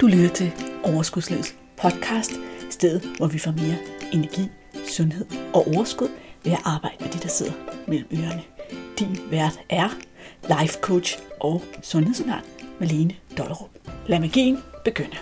Du lytter til Overskudslivets podcast, stedet hvor vi får mere energi, sundhed og overskud ved at arbejde med de, der sidder mellem ørerne. Din vært er life coach og sundhedsundern Malene Dollerup. Lad magien begynde.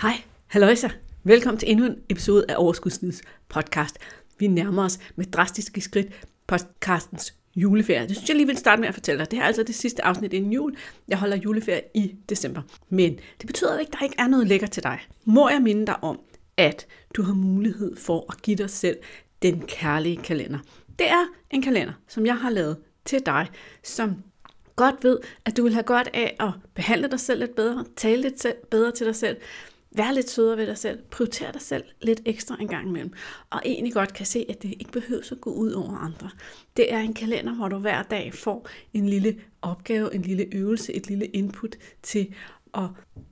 Hej, halløjsa. Velkommen til endnu en episode af Overskudslivets podcast. Vi nærmer os med drastiske skridt podcastens juleferie. Det synes jeg lige vil starte med at fortælle dig. Det er altså det sidste afsnit inden jul. Jeg holder juleferie i december. Men det betyder ikke, at der ikke er noget lækker til dig. Må jeg minde dig om, at du har mulighed for at give dig selv den kærlige kalender. Det er en kalender, som jeg har lavet til dig, som godt ved, at du vil have godt af at behandle dig selv lidt bedre, tale lidt bedre til dig selv, Vær lidt sødere ved dig selv. Prioriter dig selv lidt ekstra en gang imellem. Og egentlig godt kan se, at det ikke behøver at gå ud over andre. Det er en kalender, hvor du hver dag får en lille opgave, en lille øvelse, et lille input til at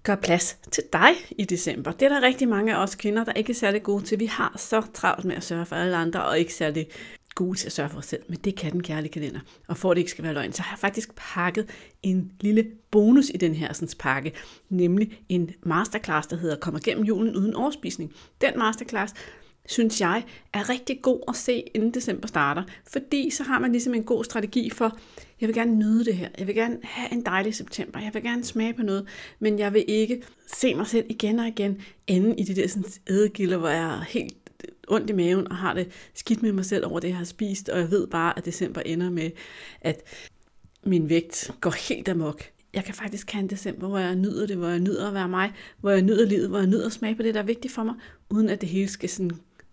gøre plads til dig i december. Det er der rigtig mange af os kvinder, der ikke er særlig gode til. Vi har så travlt med at sørge for alle andre, og ikke særlig gode til at sørge for os selv, men det kan den kærlige kalender. Og for at det ikke skal være løgn, så har jeg faktisk pakket en lille bonus i den her sådan, pakke, nemlig en masterclass, der hedder Kommer gennem julen uden overspisning. Den masterclass, synes jeg, er rigtig god at se, inden december starter, fordi så har man ligesom en god strategi for, jeg vil gerne nyde det her, jeg vil gerne have en dejlig september, jeg vil gerne smage på noget, men jeg vil ikke se mig selv igen og igen ende i de der sådan, ædegilder, hvor jeg er helt ondt i maven og har det skidt med mig selv over det, jeg har spist, og jeg ved bare, at december ender med, at min vægt går helt amok. Jeg kan faktisk have en december, hvor jeg nyder det, hvor jeg nyder at være mig, hvor jeg nyder livet, hvor jeg nyder at smage på det, der er vigtigt for mig, uden at det hele skal sådan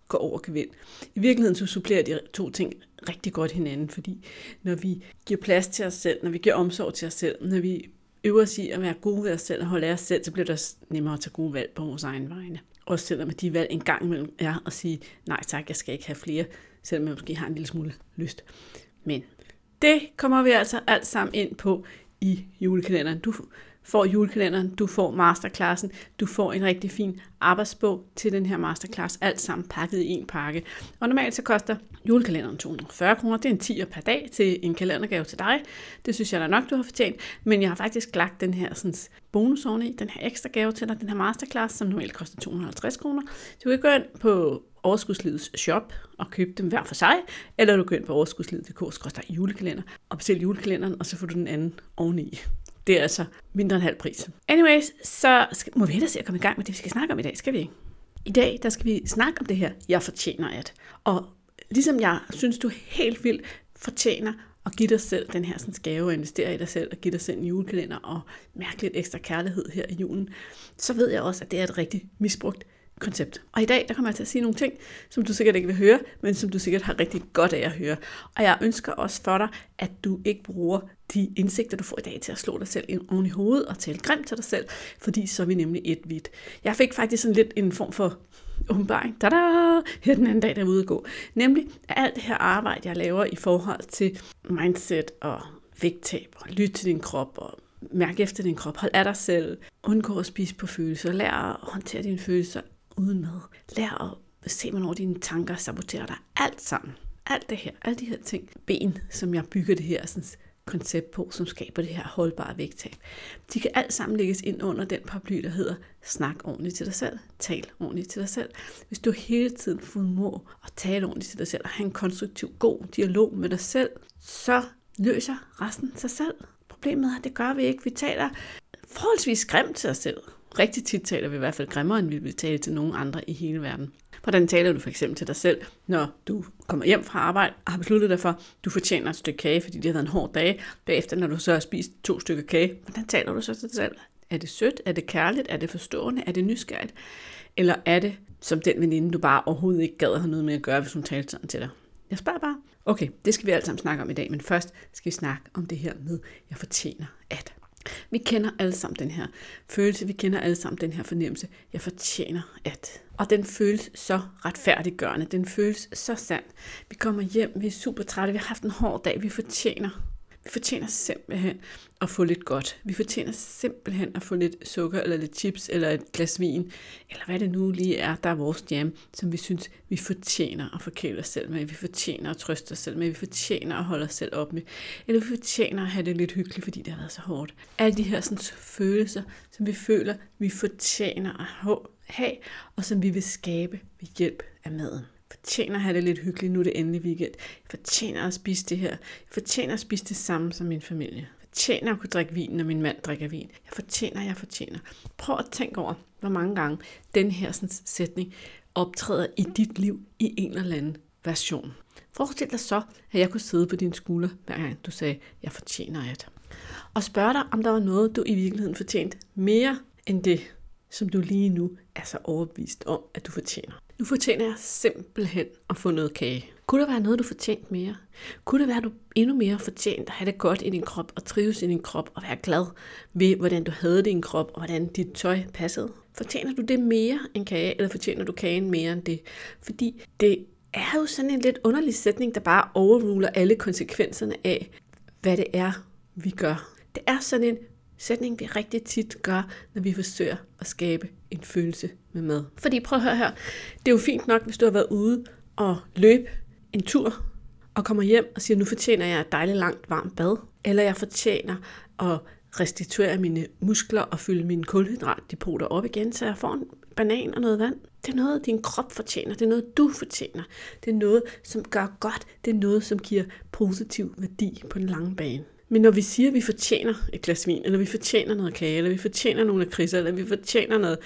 gå over gevind. I virkeligheden så supplerer de to ting rigtig godt hinanden, fordi når vi giver plads til os selv, når vi giver omsorg til os selv, når vi øver os i at være gode ved os selv og holde af os selv, så bliver det nemmere at tage gode valg på vores egen vegne. Også selvom de valg en gang imellem er at sige, nej tak, jeg skal ikke have flere, selvom jeg måske har en lille smule lyst. Men det kommer vi altså alt sammen ind på i julekalenderen. Du får julekalenderen, du får masterclassen, du får en rigtig fin arbejdsbog til den her masterclass, alt sammen pakket i en pakke. Og normalt så koster julekalenderen 240 kroner, det er en 10 per dag til en kalendergave til dig. Det synes jeg da nok, du har fortjent, men jeg har faktisk lagt den her sådan, bonus i, den her ekstra gave til dig, den her masterclass, som normalt koster 250 kroner. Du kan gå ind på Overskudslivets shop og købe dem hver for sig, eller du går ind på overskudslivet.dk julekalender og bestil julekalenderen, og så får du den anden oveni. Det er altså mindre end halv pris. Anyways, så skal, må vi hellere se at komme i gang med det, vi skal snakke om i dag, skal vi ikke? I dag, der skal vi snakke om det her, jeg fortjener at. Og ligesom jeg synes, du helt vildt fortjener at give dig selv den her sådan, gave og investere i dig selv og give dig selv en julekalender og mærke lidt ekstra kærlighed her i julen, så ved jeg også, at det er et rigtig misbrugt koncept. Og i dag, der kommer jeg til at sige nogle ting, som du sikkert ikke vil høre, men som du sikkert har rigtig godt af at høre. Og jeg ønsker også for dig, at du ikke bruger de indsigter, du får i dag til at slå dig selv oven i hovedet og tale grimt til dig selv, fordi så er vi nemlig et vidt. Jeg fik faktisk sådan lidt en form for åbenbaring, tada, her den anden dag, der er ude at gå. Nemlig, at alt det her arbejde, jeg laver i forhold til mindset og vægttab og lytte til din krop og mærke efter din krop, hold af dig selv, undgå at spise på følelser, lær at håndtere dine følelser, uden mad. Lær at se, hvornår dine tanker saboterer dig. Alt sammen. Alt det her, alle de her ting. Ben, som jeg bygger det her sådan, koncept på, som skaber det her holdbare vægttab. De kan alt sammen lægges ind under den paraply, der hedder snak ordentligt til dig selv, tal ordentligt til dig selv. Hvis du hele tiden formår at tale ordentligt til dig selv og have en konstruktiv, god dialog med dig selv, så løser resten sig selv. Problemet er, at det gør vi ikke. Vi taler forholdsvis grimt til os selv. Rigtig tit taler vi i hvert fald grimmere, end vi vil tale til nogen andre i hele verden. Hvordan taler du for eksempel til dig selv, når du kommer hjem fra arbejde og har besluttet dig for, at du fortjener et stykke kage, fordi det har været en hård dag. Bagefter, når du så har spist to stykker kage, hvordan taler du så til dig selv? Er det sødt? Er det kærligt? Er det forstående? Er det nysgerrigt? Eller er det som den veninde, du bare overhovedet ikke gad have noget med at gøre, hvis hun talte sådan til dig? Jeg spørger bare. Okay, det skal vi alle sammen snakke om i dag, men først skal vi snakke om det her med, jeg fortjener at. Vi kender alle sammen den her følelse, vi kender alle sammen den her fornemmelse, jeg fortjener at. Og den føles så retfærdiggørende, den føles så sand. Vi kommer hjem, vi er super trætte, vi har haft en hård dag, vi fortjener. Vi fortjener simpelthen at få lidt godt. Vi fortjener simpelthen at få lidt sukker, eller lidt chips, eller et glas vin, eller hvad det nu lige er, der er vores jam, som vi synes, vi fortjener at forkæle os selv med. Vi fortjener at trøste os selv med. Vi fortjener at holde os selv op med. Eller vi fortjener at have det lidt hyggeligt, fordi det har været så hårdt. Alle de her sådan, følelser, som vi føler, vi fortjener at have, og som vi vil skabe ved hjælp af maden fortjener at have det lidt hyggeligt, nu er det endelig weekend. Jeg fortjener at spise det her. Jeg fortjener at spise det samme som min familie. Jeg fortjener at kunne drikke vin, når min mand drikker vin. Jeg fortjener, jeg fortjener. Prøv at tænke over, hvor mange gange den her sådan, sætning optræder i dit liv i en eller anden version. Forestil dig så, at jeg kunne sidde på din skulder, hver gang du sagde, jeg fortjener at. Og spørge dig, om der var noget, du i virkeligheden fortjente mere end det, som du lige nu er så overbevist om, at du fortjener. Nu fortjener jeg simpelthen at få noget kage. Kunne der være noget, du fortjente mere? Kunne det være, at du endnu mere fortjent at have det godt i din krop og trives i din krop og være glad ved, hvordan du havde din krop og hvordan dit tøj passede? Fortjener du det mere end kage, eller fortjener du kagen mere end det? Fordi det er jo sådan en lidt underlig sætning, der bare overruler alle konsekvenserne af, hvad det er, vi gør. Det er sådan en sætning, vi rigtig tit gør, når vi forsøger at skabe en følelse med mad. Fordi prøv at høre her, det er jo fint nok, hvis du har været ude og løbe en tur, og kommer hjem og siger, nu fortjener jeg et dejligt langt varmt bad, eller jeg fortjener at restituere mine muskler og fylde mine kulhydratdepoter op igen, så jeg får en banan og noget vand. Det er noget, din krop fortjener. Det er noget, du fortjener. Det er noget, som gør godt. Det er noget, som giver positiv værdi på den lange bane. Men når vi siger, at vi fortjener et glas vin, eller vi fortjener noget kage, eller vi fortjener nogle kriser, eller vi fortjener noget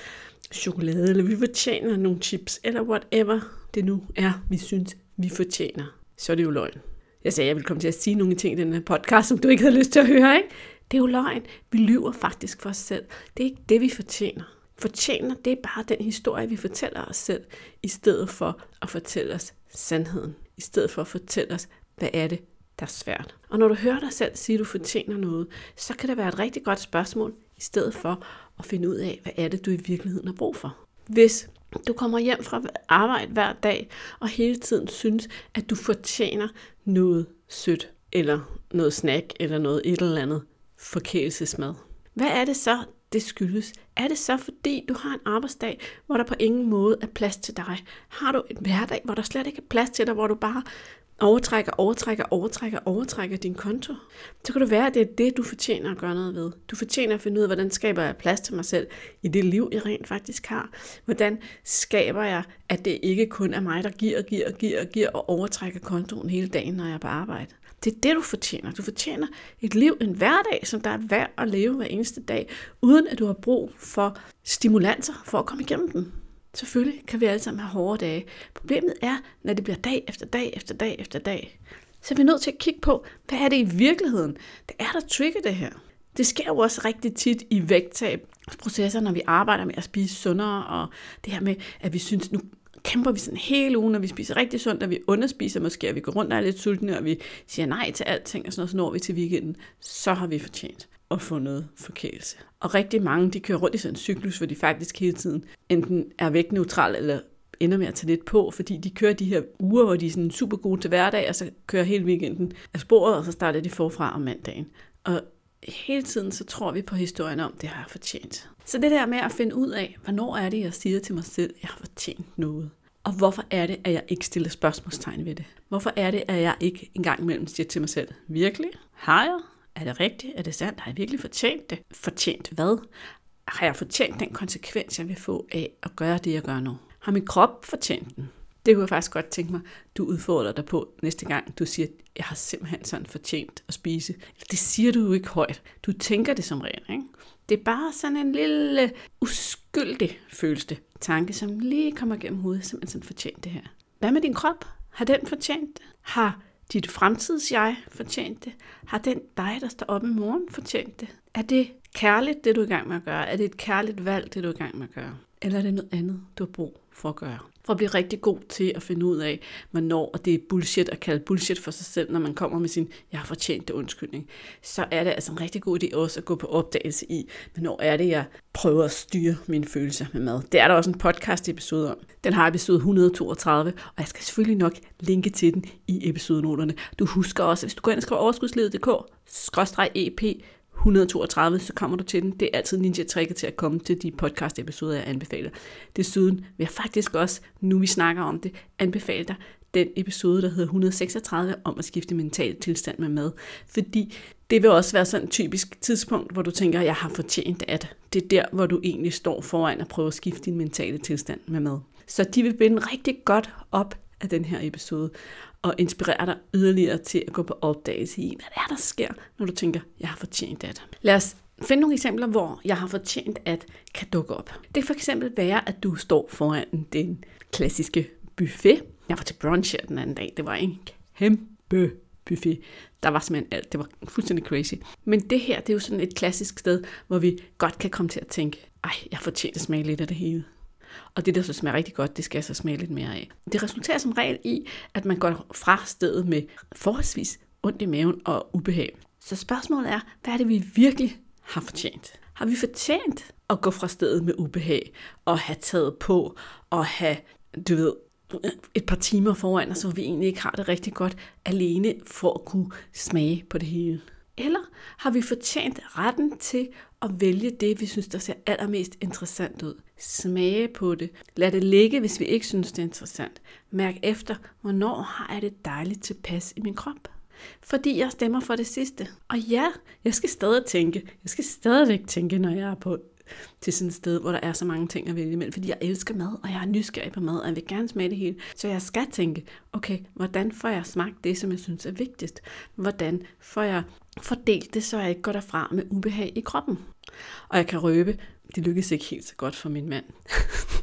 chokolade, eller vi fortjener nogle chips, eller whatever det nu er, vi synes, vi fortjener, så er det jo løgn. Jeg sagde, at jeg ville komme til at sige nogle ting i den her podcast, som du ikke havde lyst til at høre, ikke? Det er jo løgn. Vi lyver faktisk for os selv. Det er ikke det, vi fortjener. Fortjener, det er bare den historie, vi fortæller os selv, i stedet for at fortælle os sandheden. I stedet for at fortælle os, hvad er det, der er svært. Og når du hører dig selv sige, at du fortjener noget, så kan det være et rigtig godt spørgsmål, i stedet for at finde ud af, hvad er det, du i virkeligheden har brug for. Hvis du kommer hjem fra arbejde hver dag, og hele tiden synes, at du fortjener noget sødt, eller noget snack, eller noget et eller andet forkælelsesmad. Hvad er det så, det skyldes? Er det så fordi, du har en arbejdsdag, hvor der på ingen måde er plads til dig? Har du en hverdag, hvor der slet ikke er plads til dig, hvor du bare overtrækker, overtrækker, overtrækker, overtrækker din konto, så kan det være, at det er det, du fortjener at gøre noget ved. Du fortjener at finde ud af, hvordan skaber jeg plads til mig selv i det liv, jeg rent faktisk har. Hvordan skaber jeg, at det ikke kun er mig, der giver, giver, giver, giver og overtrækker kontoen hele dagen, når jeg er på arbejde. Det er det, du fortjener. Du fortjener et liv, en hverdag, som der er værd at leve hver eneste dag, uden at du har brug for stimulanser for at komme igennem den. Selvfølgelig kan vi alle sammen have hårde dage. Problemet er, når det bliver dag efter dag efter dag efter dag. Så er vi nødt til at kigge på, hvad er det i virkeligheden, det er, der trigger det her. Det sker jo også rigtig tit i vægttabsprocesser, når vi arbejder med at spise sundere, og det her med, at vi synes, nu kæmper vi sådan hele ugen, når vi spiser rigtig sundt, og vi underspiser måske, og vi går rundt og er lidt sultne, og vi siger nej til alting, og sådan noget, så når vi til weekenden, så har vi fortjent at få noget forkælelse. Og rigtig mange, de kører rundt i sådan en cyklus, hvor de faktisk hele tiden enten er vægtneutrale eller ender med at tage lidt på, fordi de kører de her uger, hvor de er sådan super gode til hverdag, og så kører hele weekenden af sporet, og så starter de forfra om mandagen. Og hele tiden så tror vi på historien om, det har jeg fortjent. Så det der med at finde ud af, hvornår er det, jeg siger til mig selv, jeg har fortjent noget. Og hvorfor er det, at jeg ikke stiller spørgsmålstegn ved det? Hvorfor er det, at jeg ikke engang imellem siger til mig selv, virkelig? Har jeg? Er det rigtigt? Er det sandt? Har jeg virkelig fortjent det? Fortjent hvad? Har jeg fortjent den konsekvens, jeg vil få af at gøre det, jeg gør nu? Har min krop fortjent den? Det kunne jeg faktisk godt tænke mig, du udfordrer dig på næste gang, du siger, jeg har simpelthen sådan fortjent at spise. Det siger du jo ikke højt. Du tænker det som regel, ikke? Det er bare sådan en lille uskyldig følelse, tanke, som lige kommer gennem hovedet, simpelthen sådan fortjent det her. Hvad med din krop? Har den fortjent det? Har dit fremtids-jeg fortjent det? Har den dig, der står op i morgen, fortjent det? Er det kærligt, det du er i gang med at gøre? Er det et kærligt valg, det du er i gang med at gøre? Eller er det noget andet, du har brug for at gøre? For at blive rigtig god til at finde ud af, hvornår og det er bullshit at kalde bullshit for sig selv, når man kommer med sin, jeg har fortjent det undskyldning, så er det altså en rigtig god idé også at gå på opdagelse i, hvornår er det, jeg prøver at styre mine følelser med mad. Det er der også en podcast episode om. Den har episode 132, og jeg skal selvfølgelig nok linke til den i episodenoterne. Du husker også, hvis du går ind og skriver overskudslivet.dk-ep 132, så kommer du til den. Det er altid ninja tricket til at komme til de podcast episoder, jeg anbefaler. Desuden vil jeg faktisk også, nu vi snakker om det, anbefale dig den episode, der hedder 136, om at skifte mental tilstand med mad. Fordi det vil også være sådan et typisk tidspunkt, hvor du tænker, at jeg har fortjent at. Det er der, hvor du egentlig står foran at prøve at skifte din mentale tilstand med mad. Så de vil binde rigtig godt op af den her episode og inspirere dig yderligere til at gå på opdagelse i, hvad det er, der sker, når du tænker, jeg har fortjent det. Lad os finde nogle eksempler, hvor jeg har fortjent at kan dukke op. Det kan for eksempel være, at du står foran den klassiske buffet. Jeg var til brunch her den anden dag. Det var en kæmpe buffet. Der var simpelthen alt. Det var fuldstændig crazy. Men det her, det er jo sådan et klassisk sted, hvor vi godt kan komme til at tænke, ej, jeg fortjener at smage lidt af det hele. Og det, der så smager rigtig godt, det skal jeg så smage lidt mere af. Det resulterer som regel i, at man går fra stedet med forholdsvis ondt i maven og ubehag. Så spørgsmålet er, hvad er det, vi virkelig har fortjent? Har vi fortjent at gå fra stedet med ubehag og have taget på og have, du ved, et par timer foran os, hvor vi egentlig ikke har det rigtig godt alene for at kunne smage på det hele? Eller har vi fortjent retten til at vælge det, vi synes, der ser allermest interessant ud? Smage på det. Lad det ligge, hvis vi ikke synes, det er interessant. Mærk efter, hvornår har jeg det dejligt tilpas i min krop? Fordi jeg stemmer for det sidste. Og ja, jeg skal stadig tænke. Jeg skal stadigvæk tænke, når jeg er på til sådan et sted, hvor der er så mange ting at vælge imellem, fordi jeg elsker mad, og jeg er nysgerrig på mad, og jeg vil gerne smage det hele. Så jeg skal tænke, okay, hvordan får jeg smagt det, som jeg synes er vigtigst? Hvordan får jeg fordelt det, så jeg ikke går derfra med ubehag i kroppen? Og jeg kan røbe, det lykkedes ikke helt så godt for min mand.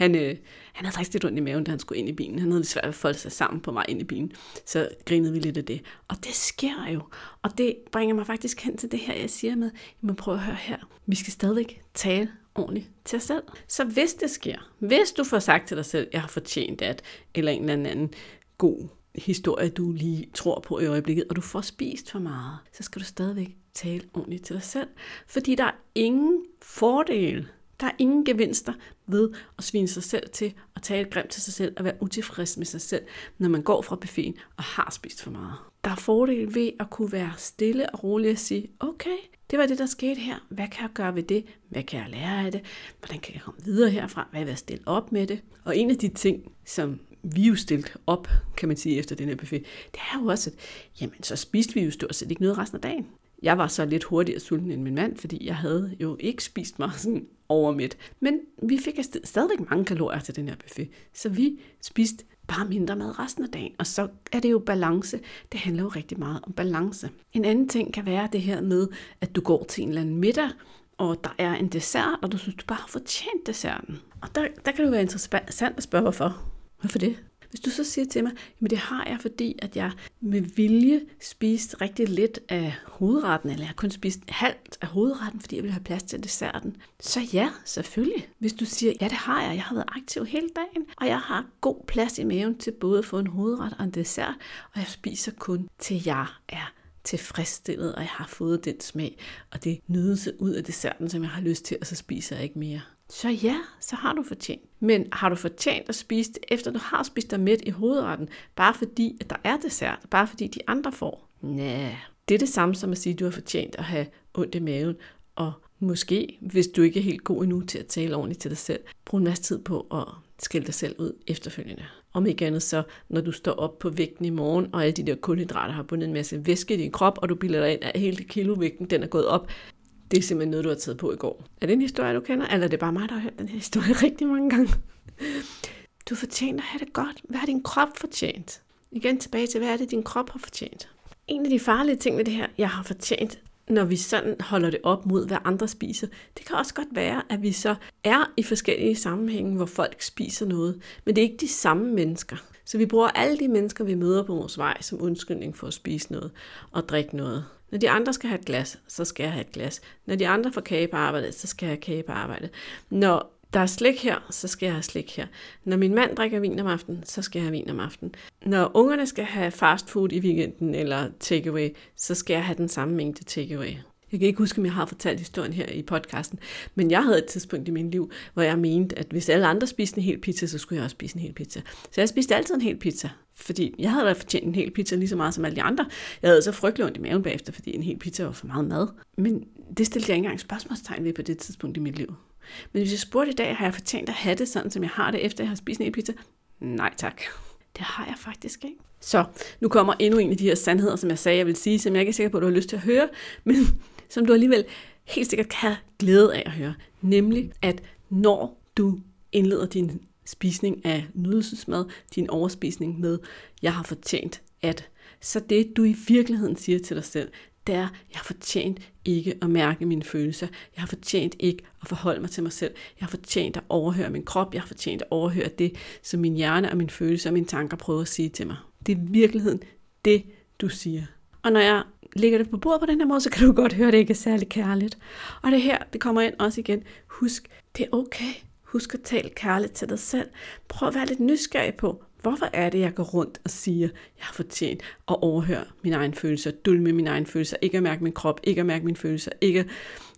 han, øh, han havde faktisk lidt ondt i maven, da han skulle ind i bilen. Han havde lidt svært at folde sig sammen på vej ind i bilen. Så grinede vi lidt af det. Og det sker jo. Og det bringer mig faktisk hen til det her, jeg siger med, må prøv at høre her. Vi skal stadigvæk tale ordentligt til os selv. Så hvis det sker, hvis du får sagt til dig selv, jeg har fortjent at, eller en eller anden god historie, du lige tror på i øjeblikket, og du får spist for meget, så skal du stadigvæk tale ordentligt til dig selv. Fordi der er ingen fordel, der er ingen gevinster ved at svine sig selv til og tale grimt til sig selv og være utilfreds med sig selv, når man går fra buffeten og har spist for meget. Der er fordel ved at kunne være stille og rolig og sige, okay, det var det, der skete her. Hvad kan jeg gøre ved det? Hvad kan jeg lære af det? Hvordan kan jeg komme videre herfra? Hvad vil jeg stille op med det? Og en af de ting, som vi jo stillet op, kan man sige, efter den her buffet, det er jo også, at jamen, så spiste vi jo stort set ikke noget resten af dagen. Jeg var så lidt hurtigere sulten end min mand, fordi jeg havde jo ikke spist mig sådan over midt. Men vi fik stadigvæk mange kalorier til den her buffet, så vi spiste bare mindre mad resten af dagen. Og så er det jo balance. Det handler jo rigtig meget om balance. En anden ting kan være det her med, at du går til en eller anden middag, og der er en dessert, og du synes, du bare har fortjent desserten. Og der, der kan det jo være interessant at spørge, hvorfor. Hvorfor det? Hvis du så siger til mig, at det har jeg, fordi at jeg med vilje spiste rigtig lidt af hovedretten, eller jeg kun spiste halvt af hovedretten, fordi jeg vil have plads til desserten, så ja, selvfølgelig. Hvis du siger, ja det har jeg, jeg har været aktiv hele dagen, og jeg har god plads i maven til både at få en hovedret og en dessert, og jeg spiser kun til jeg er tilfredsstillet, og jeg har fået den smag og det nydelse ud af desserten, som jeg har lyst til, og så spiser jeg ikke mere. Så ja, så har du fortjent. Men har du fortjent at spise det, efter du har spist dig midt i hovedretten, bare fordi at der er dessert, bare fordi de andre får? Nej, det er det samme som at sige, at du har fortjent at have ondt i maven, og måske, hvis du ikke er helt god endnu til at tale ordentligt til dig selv, brug en masse tid på at skælde dig selv ud efterfølgende. Om ikke andet så, når du står op på vægten i morgen, og alle de der kulhydrater har bundet en masse væske i din krop, og du bilder dig ind, at hele kilovægten den er gået op, det er simpelthen noget, du har taget på i går. Er det en historie, du kender, eller er det bare mig, der har hørt den her historie rigtig mange gange? Du fortjener at have det godt. Hvad har din krop fortjent? Igen tilbage til, hvad er det, din krop har fortjent? En af de farlige ting ved det her, jeg har fortjent, når vi sådan holder det op mod, hvad andre spiser, det kan også godt være, at vi så er i forskellige sammenhænge, hvor folk spiser noget, men det er ikke de samme mennesker. Så vi bruger alle de mennesker, vi møder på vores vej, som undskyldning for at spise noget og drikke noget. Når de andre skal have et glas, så skal jeg have et glas. Når de andre får kage på arbejdet, så skal jeg have kage på arbejdet. Når der er slik her, så skal jeg have slik her. Når min mand drikker vin om aftenen, så skal jeg have vin om aftenen. Når ungerne skal have fast food i weekenden eller takeaway, så skal jeg have den samme mængde takeaway. Jeg kan ikke huske, om jeg har fortalt historien her i podcasten, men jeg havde et tidspunkt i mit liv, hvor jeg mente, at hvis alle andre spiste en hel pizza, så skulle jeg også spise en hel pizza. Så jeg spiste altid en hel pizza, fordi jeg havde da fortjent en hel pizza lige så meget som alle de andre. Jeg havde så frygtelig ondt i maven bagefter, fordi en hel pizza var for meget mad. Men det stillede jeg ikke engang spørgsmålstegn ved på det tidspunkt i mit liv. Men hvis jeg spurgte i dag, har jeg fortjent at have det sådan, som jeg har det, efter jeg har spist en hel pizza? Nej tak. Det har jeg faktisk ikke. Så nu kommer endnu en af de her sandheder, som jeg sagde, jeg vil sige, som jeg ikke er sikker på, at du har lyst til at høre, men som du alligevel helt sikkert kan have glæde af at høre. Nemlig, at når du indleder din spisning af nydelsesmad, din overspisning med, jeg har fortjent at, så det du i virkeligheden siger til dig selv, det er, jeg har fortjent ikke at mærke mine følelser. Jeg har fortjent ikke at forholde mig til mig selv. Jeg har fortjent at overhøre min krop. Jeg har fortjent at overhøre det, som min hjerne og mine følelser og mine tanker prøver at sige til mig. Det er i virkeligheden det, du siger. Og når jeg lægger det på bordet på den her måde, så kan du godt høre, at det ikke er særlig kærligt. Og det her, det kommer ind også igen. Husk, det er okay. Husk at tale kærligt til dig selv. Prøv at være lidt nysgerrig på, hvorfor er det, jeg går rundt og siger, jeg har fortjent at overhøre mine egne følelser, dulme mine egne følelser, ikke at mærke min krop, ikke at mærke mine følelser, ikke at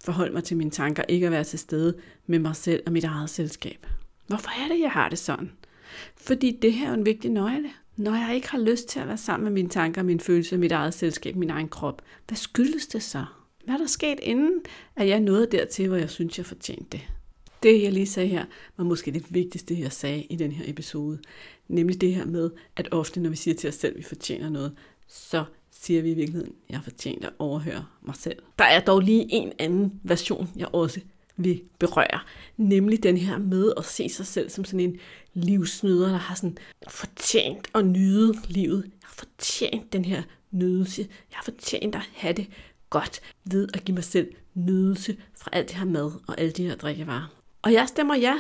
forholde mig til mine tanker, ikke at være til stede med mig selv og mit eget selskab. Hvorfor er det, jeg har det sådan? Fordi det her er en vigtig nøgle. Når jeg ikke har lyst til at være sammen med mine tanker, mine følelser, mit eget selskab, min egen krop, hvad skyldes det så? Hvad er der sket inden, at jeg nåede dertil, hvor jeg synes, jeg fortjente det? Det, jeg lige sagde her, var måske det vigtigste, jeg sagde i den her episode. Nemlig det her med, at ofte, når vi siger til os selv, at vi fortjener noget, så siger vi i virkeligheden, at jeg fortjener at overhøre mig selv. Der er dog lige en anden version, jeg også vil berøre. Nemlig den her med at se sig selv som sådan en livsnyder, der har sådan fortjent at nyde livet. Jeg har fortjent den her nydelse. Jeg har fortjent at have det godt ved at give mig selv nydelse fra alt det her mad og alle de her drikkevarer. Og jeg stemmer ja.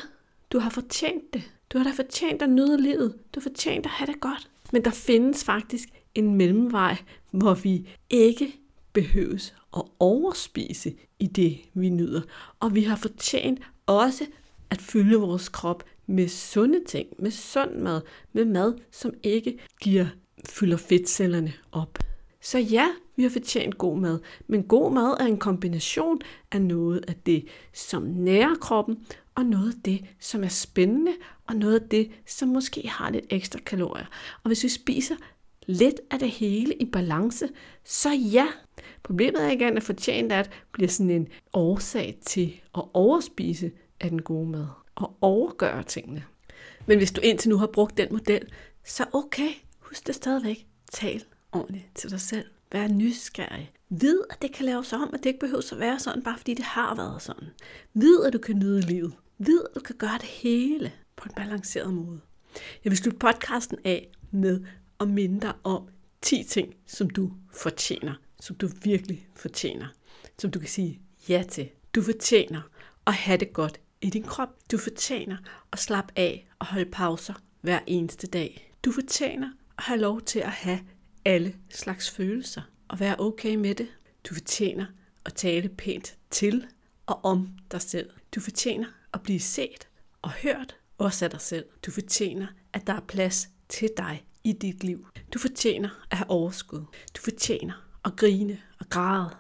Du har fortjent det. Du har da fortjent at nyde livet. Du har fortjent at have det godt. Men der findes faktisk en mellemvej, hvor vi ikke behøves at overspise i det, vi nyder. Og vi har fortjent også at fylde vores krop med sunde ting, med sund mad, med mad, som ikke giver, fylder fedtcellerne op. Så ja, vi har fortjent god mad, men god mad er en kombination af noget af det, som nærer kroppen, og noget af det, som er spændende, og noget af det, som måske har lidt ekstra kalorier. Og hvis vi spiser lidt af det hele i balance, så ja. Problemet er ikke, at fortjent at bliver sådan en årsag til at overspise af den gode mad og overgøre tingene. Men hvis du indtil nu har brugt den model, så okay, husk det stadigvæk. Tal ordentligt til dig selv. Vær nysgerrig. Vid, at det kan laves om, at det ikke behøver at være sådan, bare fordi det har været sådan. Vid, at du kan nyde livet. Vid, at du kan gøre det hele på en balanceret måde. Jeg vil slutte podcasten af med at minde dig om 10 ting, som du fortjener. Som du virkelig fortjener. Som du kan sige ja til. Du fortjener at have det godt i din krop. Du fortjener at slappe af og holde pauser hver eneste dag. Du fortjener at have lov til at have alle slags følelser og være okay med det. Du fortjener at tale pænt til og om dig selv. Du fortjener at blive set og hørt også af dig selv. Du fortjener, at der er plads til dig i dit liv. Du fortjener at have overskud. Du fortjener at grine og græde.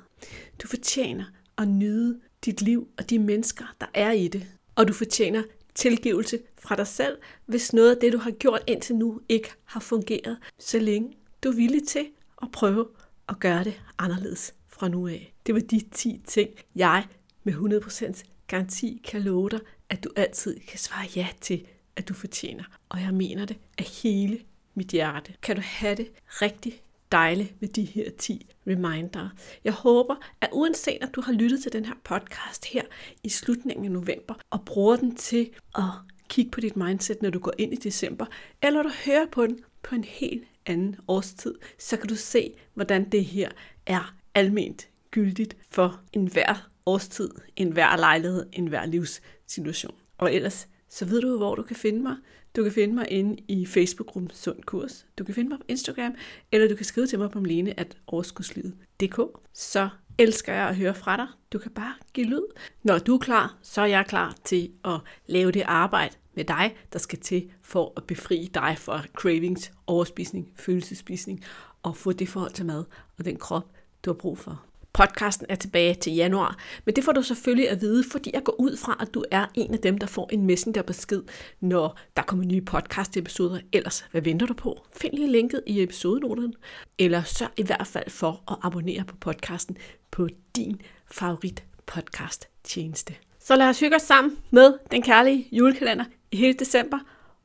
Du fortjener at nyde dit liv og de mennesker, der er i det. Og du fortjener tilgivelse fra dig selv, hvis noget af det, du har gjort indtil nu, ikke har fungeret, så længe du er villig til at prøve at gøre det anderledes fra nu af. Det var de 10 ting, jeg med 100% garanti kan love dig, at du altid kan svare ja til, at du fortjener. Og jeg mener det af hele mit hjerte. Kan du have det rigtig dejligt med de her 10 reminder. Jeg håber, at uanset at du har lyttet til den her podcast her i slutningen af november, og bruger den til at kigge på dit mindset, når du går ind i december, eller du hører på den på en helt anden årstid, så kan du se, hvordan det her er alment gyldigt for enhver årstid, enhver lejlighed, enhver livssituation. Og ellers, så ved du, hvor du kan finde mig. Du kan finde mig inde i Facebook-gruppen Sund Kurs. Du kan finde mig på Instagram, eller du kan skrive til mig på Malene at overskudslivet.dk. Så elsker jeg at høre fra dig. Du kan bare give lyd. Når du er klar, så er jeg klar til at lave det arbejde med dig, der skal til for at befri dig fra cravings, overspisning, følelsespisning og få det forhold til mad og den krop, du har brug for. Podcasten er tilbage til januar, men det får du selvfølgelig at vide, fordi jeg går ud fra, at du er en af dem, der får en messengerbesked, når der kommer nye podcast-episoder. Ellers, hvad venter du på? Find lige linket i episodenoterne, eller sørg i hvert fald for at abonnere på podcasten på din favorit podcast tjeneste. Så lad os hygge os sammen med den kærlige julekalender i hele december.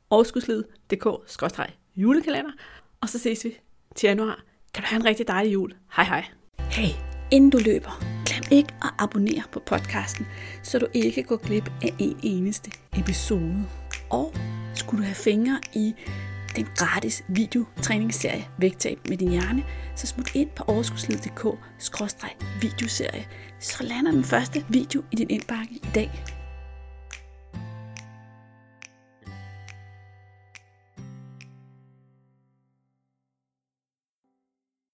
Overskudslivet.dk-julekalender. Og så ses vi til januar. Kan du have en rigtig dejlig jul. Hej hej. Hey, inden du løber, glem ikke at abonnere på podcasten, så du ikke går glip af en eneste episode. Og skulle du have fingre i den gratis videotræningsserie Vægtab med din hjerne, så smut ind på overskudsliddk videoserie så lander den første video i din indbakke i dag.